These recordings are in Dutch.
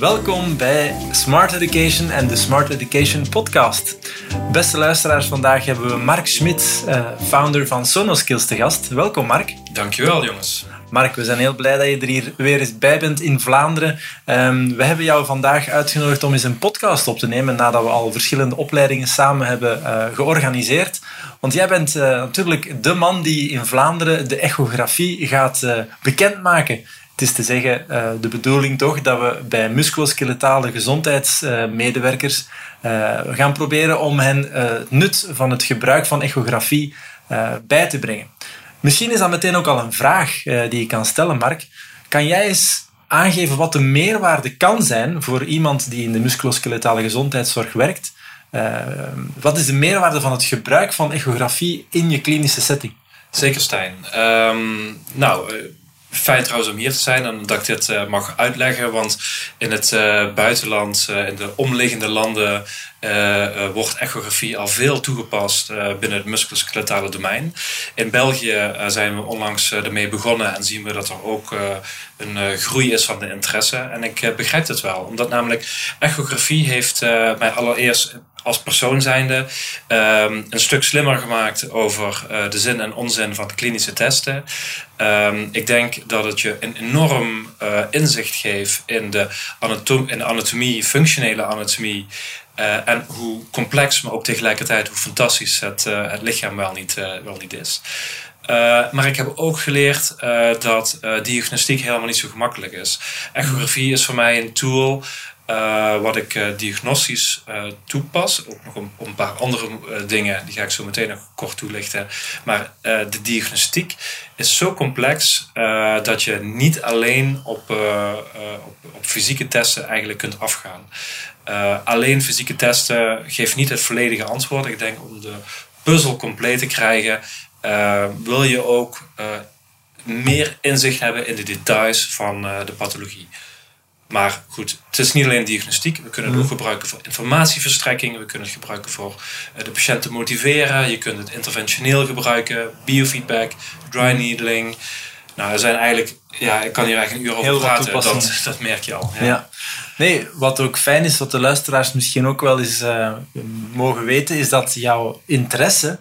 Welkom bij Smart Education en de Smart Education podcast. Beste luisteraars, vandaag hebben we Mark Schmidt, uh, founder van Sonoskills, te gast. Welkom Mark. Dankjewel jongens. Mark, we zijn heel blij dat je er hier weer eens bij bent in Vlaanderen. Um, we hebben jou vandaag uitgenodigd om eens een podcast op te nemen nadat we al verschillende opleidingen samen hebben uh, georganiseerd. Want jij bent uh, natuurlijk de man die in Vlaanderen de echografie gaat uh, bekendmaken. Het is te zeggen, uh, de bedoeling toch dat we bij musculoskeletale gezondheidsmedewerkers gaan proberen om hen nut van het gebruik van echografie bij te brengen. Misschien is dat meteen ook al een vraag die je kan stellen, Mark. Kan jij eens aangeven wat de meerwaarde kan zijn voor iemand die in de musculoskeletale gezondheidszorg werkt wat is de meerwaarde van het gebruik van echografie in je klinische setting? Zeker, Stijn. Um, nou, uh, fijn trouwens om hier te zijn en dat ik dit uh, mag uitleggen. Want in het buitenland, in de omliggende landen, wordt echografie al veel toegepast binnen het musculoskeletale domein. In België zijn we onlangs ermee begonnen en zien we dat er ook een groei is van de interesse. En ik begrijp het wel, omdat namelijk echografie heeft mij allereerst als persoon zijnde um, een stuk slimmer gemaakt over uh, de zin en onzin van klinische testen. Um, ik denk dat het je een enorm uh, inzicht geeft in de, anatomie, functionele anatomie. Uh, en hoe complex, maar ook tegelijkertijd hoe fantastisch het, het lichaam wel niet, wel niet is. Maar ik heb ook geleerd dat diagnostiek helemaal niet zo gemakkelijk is. Echografie is voor mij een tool uh, wat ik uh, diagnostisch uh, toepas. Ook nog een, een paar andere dingen, die ga ik zo meteen nog kort toelichten. Maar de diagnostiek is zo complex dat je niet alleen op, op, op, fysieke testen eigenlijk kunt afgaan. alleen fysieke testen geeft niet het volledige antwoord. Ik denk om de puzzel compleet te krijgen, wil je ook meer inzicht hebben in de details van de pathologie. Maar goed, het is niet alleen diagnostiek. We kunnen het ook gebruiken voor informatieverstrekking. We kunnen het gebruiken voor eh, de patiënt te motiveren. Je kunt het interventioneel gebruiken. Biofeedback, dry needling. Nou, er zijn eigenlijk... Ja, ik kan hier eigenlijk een uur over praten. Dat, dat merk je al. Ja. ja. Nee, wat ook fijn is, wat de luisteraars misschien ook wel eens uh, mogen weten, is dat jouw interesse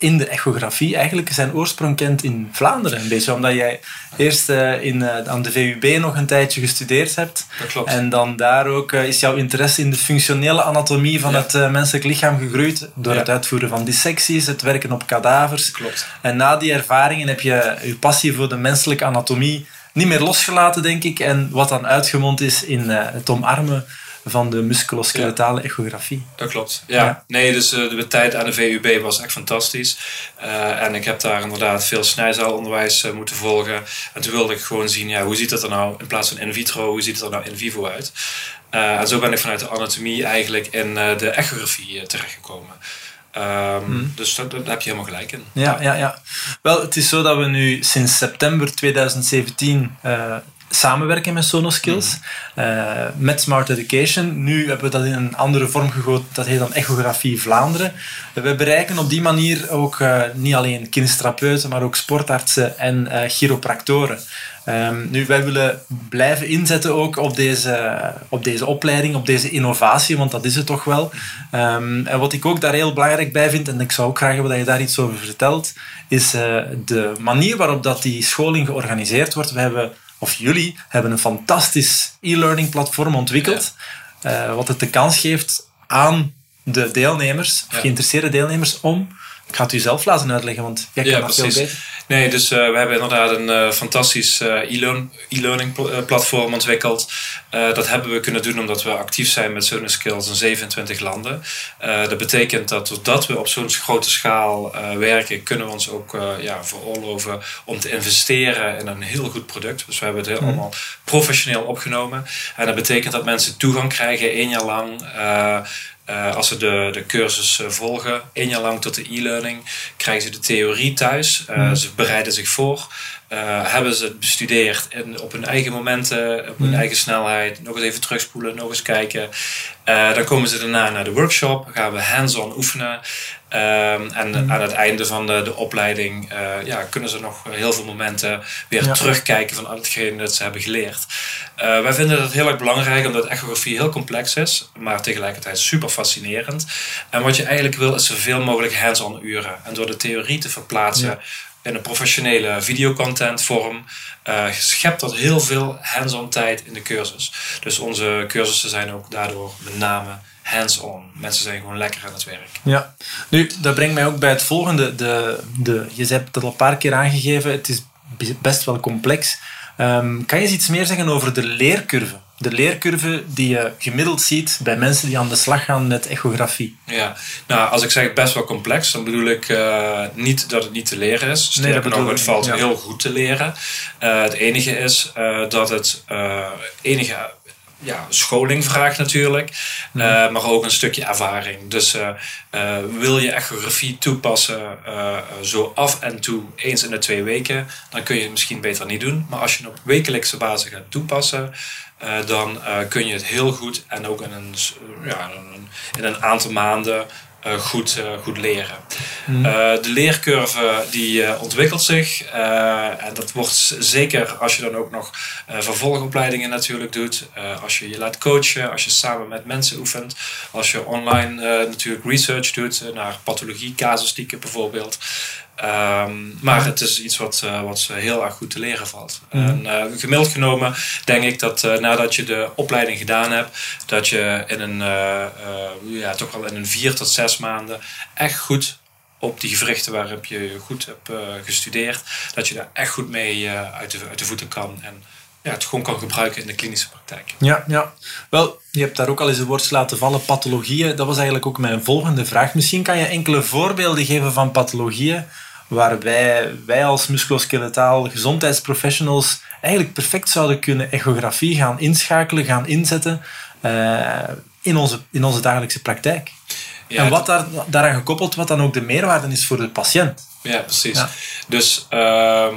in de echografie eigenlijk zijn oorsprong kent in Vlaanderen. Een beetje omdat jij eerst uh, in, uh, aan de VUB nog een tijdje gestudeerd hebt. Dat klopt. En dan daar ook uh, is jouw interesse in de functionele anatomie van ja. het menselijk lichaam gegroeid. Door ja. het uitvoeren van dissecties, het werken op kadavers. Klopt. En na die ervaringen heb je je passie voor de menselijke anatomie niet meer losgelaten, denk ik. En wat dan uitgemond is in het omarmen van de musculoskeletale echografie. Dat klopt. Ja. ja. Nee, dus uh, de tijd aan de VUB was echt fantastisch. Uh, en ik heb daar inderdaad veel snijzaalonderwijs uh, moeten volgen. En toen wilde ik gewoon zien, ja, hoe ziet het er nou in plaats van in vitro, hoe ziet het er nou in vivo uit? en zo ben ik vanuit de anatomie eigenlijk in de echografie terechtgekomen. Um, hmm. Dus daar, daar, heb je helemaal gelijk in. Ja, ja, ja. Wel, het is zo dat we nu sinds september 2017 samenwerken met Sonoskills, mm. uh, met Smart Education. Nu hebben we dat in een andere vorm gegoten, dat heet dan Echografie Vlaanderen. We bereiken op die manier ook uh, niet alleen kinestherapeuten, maar ook sportartsen en uh, chiropractoren. Um, nu, wij willen blijven inzetten ook op deze, op deze opleiding, op deze innovatie, want dat is het toch wel. Um, en wat ik ook daar heel belangrijk bij vind, en ik zou ook graag hebben dat je daar iets over vertelt, is de manier waarop dat die scholing georganiseerd wordt. We hebben of jullie, hebben een fantastisch e-learning platform ontwikkeld, ja. uh, wat het de kans geeft aan de deelnemers, of geïnteresseerde deelnemers, om ik ga het u zelf laten uitleggen, want jij kan dat veel beter. Nee, dus uh, we hebben inderdaad een uh, fantastisch uh, e-learning platform ontwikkeld. dat hebben we kunnen doen omdat we actief zijn met Sonos Skills in 27 landen. dat betekent dat doordat we op zo'n grote schaal werken, kunnen we ons ook ja, veroorloven om te investeren in een heel goed product. Dus we hebben het heel mm. allemaal professioneel opgenomen. En dat betekent dat mensen toegang krijgen één jaar lang uh, als ze de, de cursus uh, volgen, één jaar lang tot de e-learning, krijgen ze de theorie thuis. Uh, mm. Ze bereiden zich voor. hebben ze het bestudeerd in, op hun eigen momenten, op hun mm. eigen snelheid. Nog eens even terugspoelen, nog eens kijken. dan komen ze daarna naar de workshop. gaan we hands-on oefenen. Ehm, en Mhm. aan het einde van de, de opleiding eh, ja, kunnen ze nog heel veel momenten weer Ja. terugkijken van al hetgeen dat ze hebben geleerd. Eh, wij vinden dat heel erg belangrijk omdat echografie heel complex is, maar tegelijkertijd super fascinerend. En wat je eigenlijk wil is zoveel mogelijk hands-on uren. En door de theorie te verplaatsen Ja. in een professionele videocontent vorm, eh, schept dat heel veel hands-on tijd in de cursus. Dus onze cursussen zijn ook daardoor met name hands-on. Mensen zijn gewoon lekker aan het werk. Ja, nu, dat brengt mij ook bij het volgende. De, de, je hebt het al een paar keer aangegeven, het is best wel complex. Ehm, kan je eens iets meer zeggen over de leercurve? De leercurve die je gemiddeld ziet bij mensen die aan de slag gaan met echografie. Ja, nou als ik zeg best wel complex, dan bedoel ik eh, niet dat het niet te leren is. Sterker dat bedoel nog, ik het valt ja. heel goed te leren. Eh, het enige is eh, dat het eh, enige ja, scholing vraagt natuurlijk, eh, maar ook een stukje ervaring. Dus eh, eh, wil je echografie toepassen zo af en toe eens in de twee weken, dan kun je het misschien beter niet doen. Maar als je het op wekelijkse basis gaat toepassen, dan kun je het heel goed en ook in een, ja, in een aantal maanden eh, goed, eh, goed leren. Eh, de leercurve die ontwikkelt zich en dat wordt zeker als je dan ook nog vervolgopleidingen natuurlijk doet, als je je laat coachen, als je samen met mensen oefent, als je online natuurlijk research doet naar pathologie, casuïstieken bijvoorbeeld. Ehm, maar het is iets wat, wat heel erg goed te leren valt. Mhm. En eh, gemiddeld genomen denk ik dat eh, nadat je de opleiding gedaan hebt, dat je in een, ja, toch wel in een vier tot zes maanden echt goed op die gewrichten waarop je goed hebt gestudeerd, dat je daar echt goed mee uit, de, uit de voeten kan en ja, het gewoon kan gebruiken in de klinische praktijk. Ja, ja. Wel, je hebt daar ook al eens een woordje laten vallen, pathologieën. Dat was eigenlijk ook mijn volgende vraag. Misschien kan je enkele voorbeelden geven van pathologieën waarbij wij als musculoskeletaal gezondheidsprofessionals eigenlijk perfect zouden kunnen echografie gaan inschakelen, gaan inzetten eh, in, onze, in onze dagelijkse praktijk. Ja, en wat daar, daaraan gekoppeld, wat dan ook de meerwaarde is voor de patiënt. Ja, precies. Ja. Dus ehm,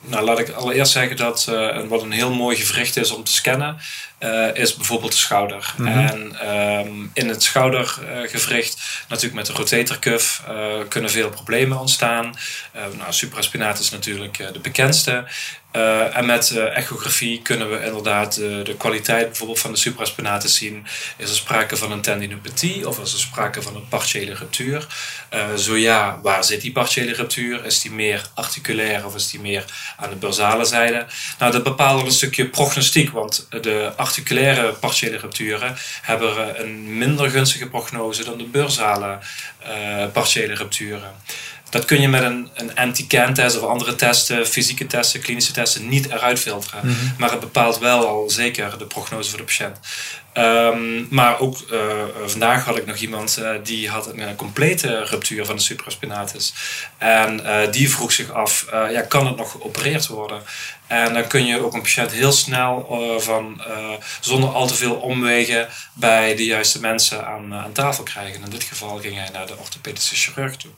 nou, laat ik allereerst zeggen dat eh, wat een heel mooi gewricht is om te scannen, eh, is bijvoorbeeld de schouder. Mhm. En ehm, in het schoudergewricht, natuurlijk met de rotatorcuff, eh kunnen veel problemen ontstaan. Nou, supraspinatus is natuurlijk de bekendste. En met echografie kunnen we inderdaad de kwaliteit bijvoorbeeld van de supraspinatus zien. Is er sprake van een tendinopathie of is er sprake van een partiële ruptuur? Zo ja, waar zit die partiële ruptuur? Is die meer articulair of is die meer aan de bursale zijde? Nou, dat bepaalt wel een stukje prognostiek, want de articulaire partiële rupturen hebben een minder gunstige prognose dan de bursale eh partiële rupturen. Dat kun je met een, een anti-can-test of andere testen, fysieke testen, klinische testen, niet eruit filteren. Maar het bepaalt wel al zeker de prognose voor de patiënt. Ehm, maar ook eh, vandaag had ik nog iemand eh, die had een, eh, complete ruptuur van de supraspinatus. En eh, die vroeg zich af, eh, ja, kan het nog geopereerd worden? En dan kun je ook een patiënt heel snel eh, van, eh, zonder al te veel omwegen bij de juiste mensen aan, aan tafel krijgen. In dit geval ging hij naar de orthopedische chirurg toe.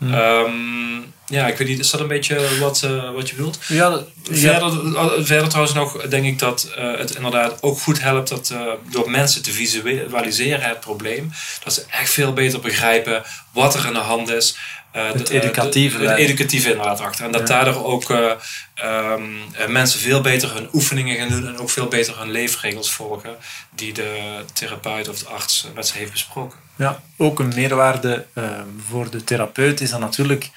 Ehm, ja, ik weet niet, is dat een beetje wat, eh, wat je bedoelt? Ja, dat- Verder, eh, verder trouwens nog denk ik dat eh, het inderdaad ook goed helpt dat eh, door mensen te visualiseren het probleem, dat ze echt veel beter begrijpen wat er aan de hand is. Eh, Het eh, educatieve de- Het lijn. educatieve inderdaad achter. En dat Ja. daardoor ook eh, ehm, eh, mensen veel beter hun oefeningen gaan doen en ook veel beter hun leefregels volgen die de therapeut of de arts met ze heeft besproken. Ja, ook een meerwaarde eh, voor de therapeut is dan natuurlijk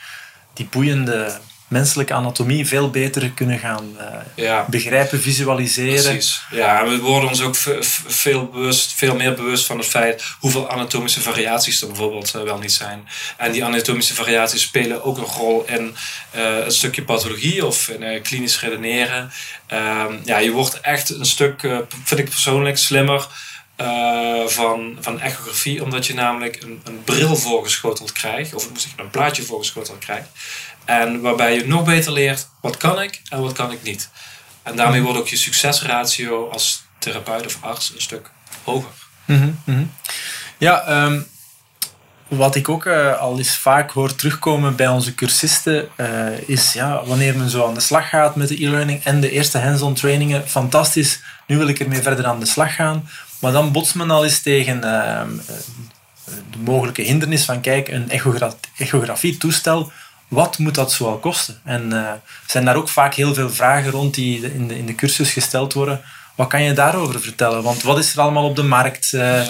die boeiende menselijke anatomie veel beter kunnen gaan eh, Ja. begrijpen, visualiseren. Precies. Ja, we worden ons ook ve- ve- veel, bewust, veel meer bewust van het feit hoeveel anatomische variaties er bijvoorbeeld eh, wel niet zijn. En die anatomische variaties spelen ook een rol in eh, een stukje pathologie of in eh, klinisch redeneren. Ehm, ja, je wordt echt een stuk, eh, vind ik persoonlijk, slimmer. Eh, van, van echografie, omdat je namelijk een, een bril voorgeschoteld krijgt, of moet een plaatje voorgeschoteld krijgt. En waarbij je nog beter leert wat kan ik en wat kan ik niet. En daarmee wordt ook je succesratio als therapeut of arts een stuk hoger. Mhm, mhm. Ja, ehm, wat ik ook eh, al eens vaak hoor terugkomen bij onze cursisten, eh, is ja, wanneer men zo aan de slag gaat met de e-learning en de eerste hands-on trainingen, fantastisch, nu wil ik ermee verder aan de slag gaan. Maar dan botst men al eens tegen ehm, eh, de mogelijke hindernis van kijk, een echogra echografietoestel, wat moet dat zoal kosten? En uh, zijn daar ook vaak heel veel vragen rond die in de, in de cursus gesteld worden. Wat kan je daarover vertellen? Want wat is er allemaal op de markt? Uh,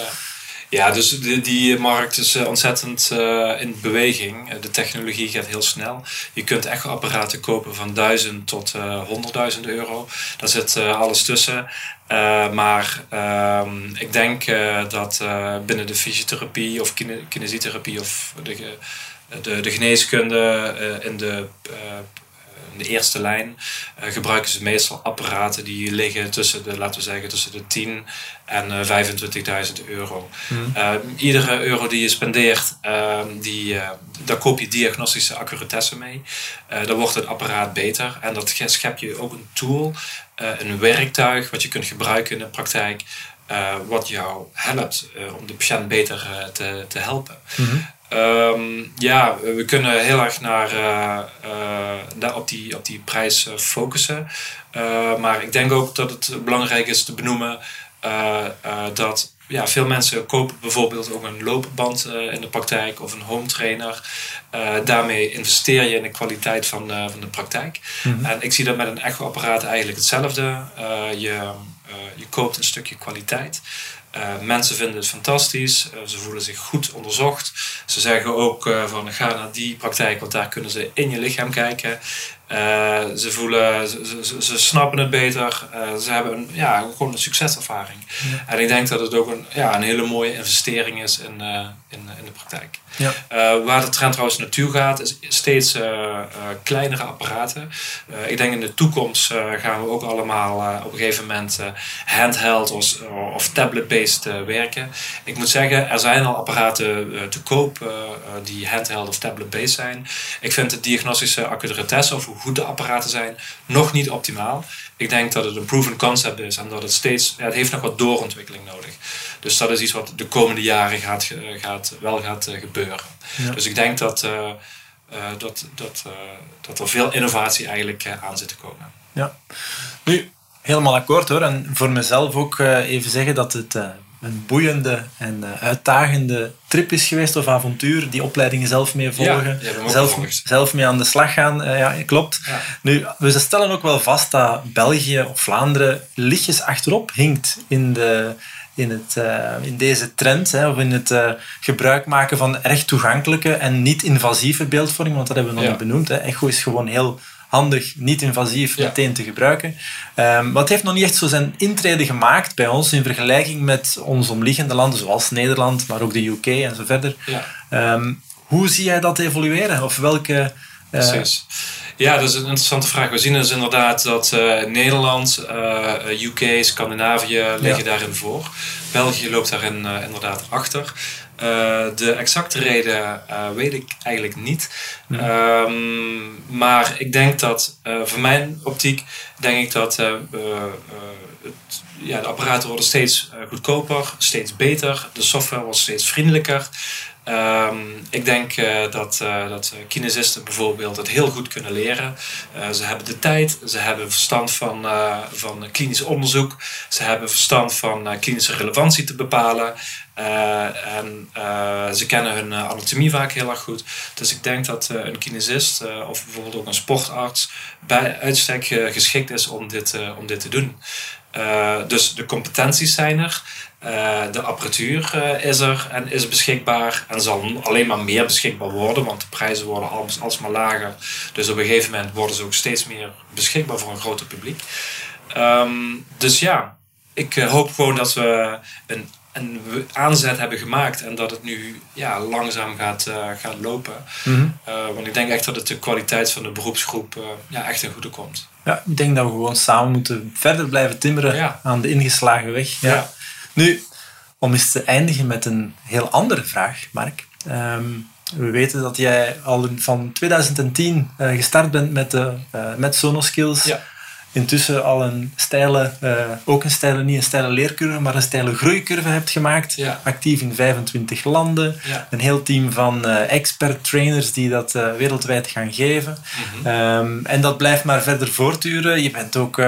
ja, dus die, die markt is eh, ontzettend in beweging. Eh, de technologie gaat heel snel. Je kunt echo-apparaten kopen van 1000 tot uh, 100.000 euro. Daar zit alles tussen. Maar ehm, ik denk dat binnen de fysiotherapie of kine kinesietherapie of de, de, de geneeskunde in de de eerste lijn uh, gebruiken ze meestal apparaten die liggen tussen de, laten we zeggen, tussen de 10 en uh, eh, 25.000 euro. Hmm. Uh, iedere euro die je spendeert, ehm, die, daar koop je diagnostische accuratesse mee. dan wordt het apparaat beter en dat schep je ook een tool, een werktuig wat je kunt gebruiken in de praktijk. wat jou helpt om de patiënt beter te, te helpen. Hmm. Ehm, ja, we kunnen heel erg naar, uh, op, die, op die prijs uh, focussen. maar ik denk ook dat het belangrijk is te benoemen dat ja, veel mensen kopen bijvoorbeeld ook een loopband in de praktijk of een home trainer. daarmee investeer je in de kwaliteit van, van de praktijk. Mhm. En ik zie dat met een echo-apparaat eigenlijk hetzelfde. je, je koopt een stukje kwaliteit. Uh, mensen vinden het fantastisch, uh, ze voelen zich goed onderzocht. Ze zeggen ook uh, van ga naar die praktijk, want daar kunnen ze in je lichaam kijken. Ze voelen, ze, ze, ze, snappen het beter. ze hebben een, ja, gewoon een succeservaring. En ik denk dat het ook een, ja, een hele mooie investering is in, in, in de praktijk. Ja. Waar de trend trouwens naartoe gaat, is steeds kleinere apparaten. ik denk in de toekomst gaan we ook allemaal op een gegeven moment handheld of, of tablet-based werken. Ik moet zeggen, er zijn al apparaten te koop die handheld of tablet-based zijn. Ik vind de diagnostische accuratesse, of hoe goed de apparaten zijn, nog niet optimaal. Ik denk dat het een proven concept is en dat het steeds, ja, het heeft nog wat doorontwikkeling nodig. Dus dat is iets wat de komende jaren gaat, gaat, wel gaat gebeuren. Dus ik denk dat, uh, dat, dat, uh, dat er veel innovatie eigenlijk aan zit te komen. Ja, nu helemaal akkoord hoor. En voor mezelf ook even zeggen dat het een boeiende en uitdagende trip is geweest of avontuur. Die opleidingen zelf mee volgen. Ja, zelf, zelf mee aan de slag gaan. ja, klopt. Ja. Nu, we stellen ook wel vast dat België of Vlaanderen lichtjes achterop hinkt in de in, het, uh, in deze trend, hè, of in het uh, gebruik maken van recht toegankelijke en niet-invasieve beeldvorming, want dat hebben we nog niet benoemd. Hè. Echo is gewoon heel handig, niet-invasief meteen te gebruiken. Um, maar het heeft nog niet echt zo zijn intrede gemaakt bij ons in vergelijking met onze omliggende landen, zoals Nederland, maar ook de UK en zo verder. Ja. Um, hoe zie jij dat evolueren? Of welke... Precies. Ja, dat is een interessante vraag. We zien dus inderdaad dat uh, Nederland, uh, UK, Scandinavië liggen daarin voor. België loopt daarin uh, inderdaad achter. de exacte reden weet ik eigenlijk niet. Um, maar ik denk dat, voor mijn optiek, denk ik dat het, ja, de apparaten worden steeds goedkoper, steeds beter. De software wordt steeds vriendelijker. Um, ik denk uh, dat, uh, dat kinesisten bijvoorbeeld het heel goed kunnen leren. Ze hebben de tijd, ze hebben verstand van, van klinisch onderzoek, ze hebben verstand van klinische relevantie te bepalen. en ze kennen hun anatomie vaak heel erg goed. Dus ik denk dat een kinesist of bijvoorbeeld ook een sportarts bij uitstek geschikt is om dit, om dit te doen. Dus de competenties zijn er. Uh, de apparatuur uh, is er en is beschikbaar en zal alleen maar meer beschikbaar worden, want de prijzen worden als, alsmaar lager. Dus op een gegeven moment worden ze ook steeds meer beschikbaar voor een groter publiek. Um, dus ja, ik hoop gewoon dat we een, een aanzet hebben gemaakt en dat het nu ja, langzaam gaat, gaat lopen. Mm -hmm. want ik denk echt dat het de kwaliteit van de beroepsgroep ja, echt in goede komt. Ja, ik denk dat we gewoon samen moeten verder blijven timmeren ja. aan de ingeslagen weg. ja. ja. Nu, om eens te eindigen met een heel andere vraag, Mark. Um, we weten dat jij al van 2010 uh, eh, gestart bent met, de, met Sonoskills. Ja. Intussen al een steile, uh, ook een steile, niet een steile leercurve, maar een steile groeicurve hebt gemaakt. Ja. Actief in 25 landen. Ja. Een heel team van expert trainers die dat wereldwijd gaan geven. Mm -hmm. um, en dat blijft maar verder voortduren. Je bent ook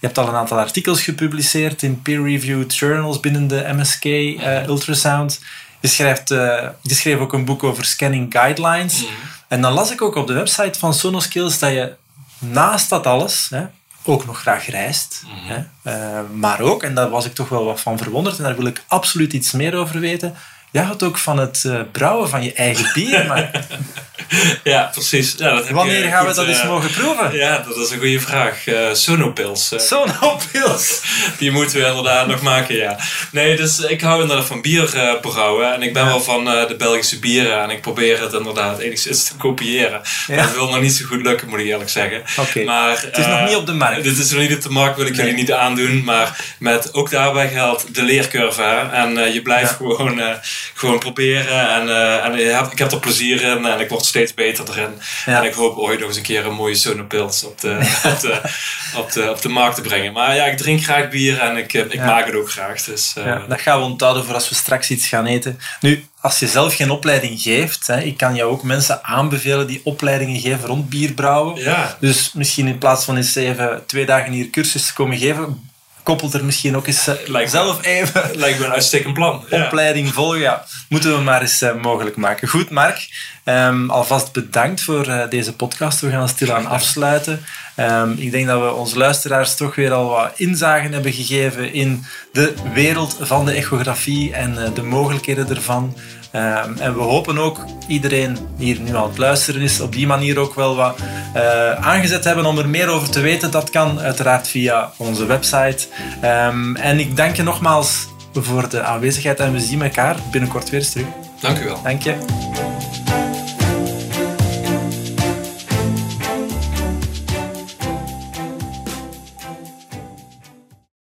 je hebt al een aantal artikels gepubliceerd in peer-reviewed journals binnen de MSK uh, eh, Ultrasound. Je, schrijft, uh, je schreef ook een boek over scanning guidelines. Mhm. En dan las ik ook op de website van Sonoskills dat je naast dat alles hè, ook nog graag reist. Mhm. Hè, uh, maar ook, en daar was ik toch wel wat van verwonderd en daar wil ik absoluut iets meer over weten. Jij houdt ook van het uh, brouwen van je eigen bier. Maar... ja, precies. Ja, dat Wanneer gaan goed, we dat eens mogen proeven? Ja, dat is een goede vraag. Uh, Sonopils. Sonopils! Die moeten we inderdaad nog maken, ja. Nee, dus ik hou inderdaad van bier brouwen. En ik ben ja. wel van de Belgische bieren. En ik probeer het inderdaad enigszins te kopiëren. Ja. Dat wil nog niet zo goed lukken, moet ik eerlijk zeggen. Okay. Maar, het is nog niet op de markt. Dit is nog niet op de markt, wil ik nee. jullie niet aandoen. Maar met ook daarbij geldt de leercurve. En je blijft gewoon gewoon proberen. En, uh, en ik, heb, ik heb er plezier in en ik word steeds beter erin. Ja. En ik hoop ooit nog eens een keer een mooie Sonopils op de, ja. op, de, op, de, op de markt te brengen. Maar ja, ik drink graag bier en ik, ik ja. maak het ook graag. Dus, uh, dat gaan we onthouden voor als we straks iets gaan eten. Nu, als je zelf geen opleiding geeft, hè, ik kan jou ook mensen aanbevelen die opleidingen geven rond bierbrouwen. Ja. Dus misschien in plaats van eens even twee dagen hier cursus te komen geven, koppelt er misschien ook eens lijkt zelf me, even... Lijkt me een uitstekend plan. Opleiding ja. volgen, ja. Moeten we maar eens uh, mogelijk maken. Goed, Mark. Um, alvast bedankt voor uh, deze podcast. We gaan stilaan afsluiten. Um, ik denk dat we onze luisteraars toch weer al wat inzagen hebben gegeven in de wereld van de echografie en de mogelijkheden ervan. Um, en we hopen ook iedereen die hier nu aan het luisteren is, op die manier ook wel wat uh, aangezet hebben om er meer over te weten. Dat kan uiteraard via onze website. Um, en ik dank je nogmaals voor de aanwezigheid en we zien elkaar binnenkort weer eens terug. Dank u wel. Dank je.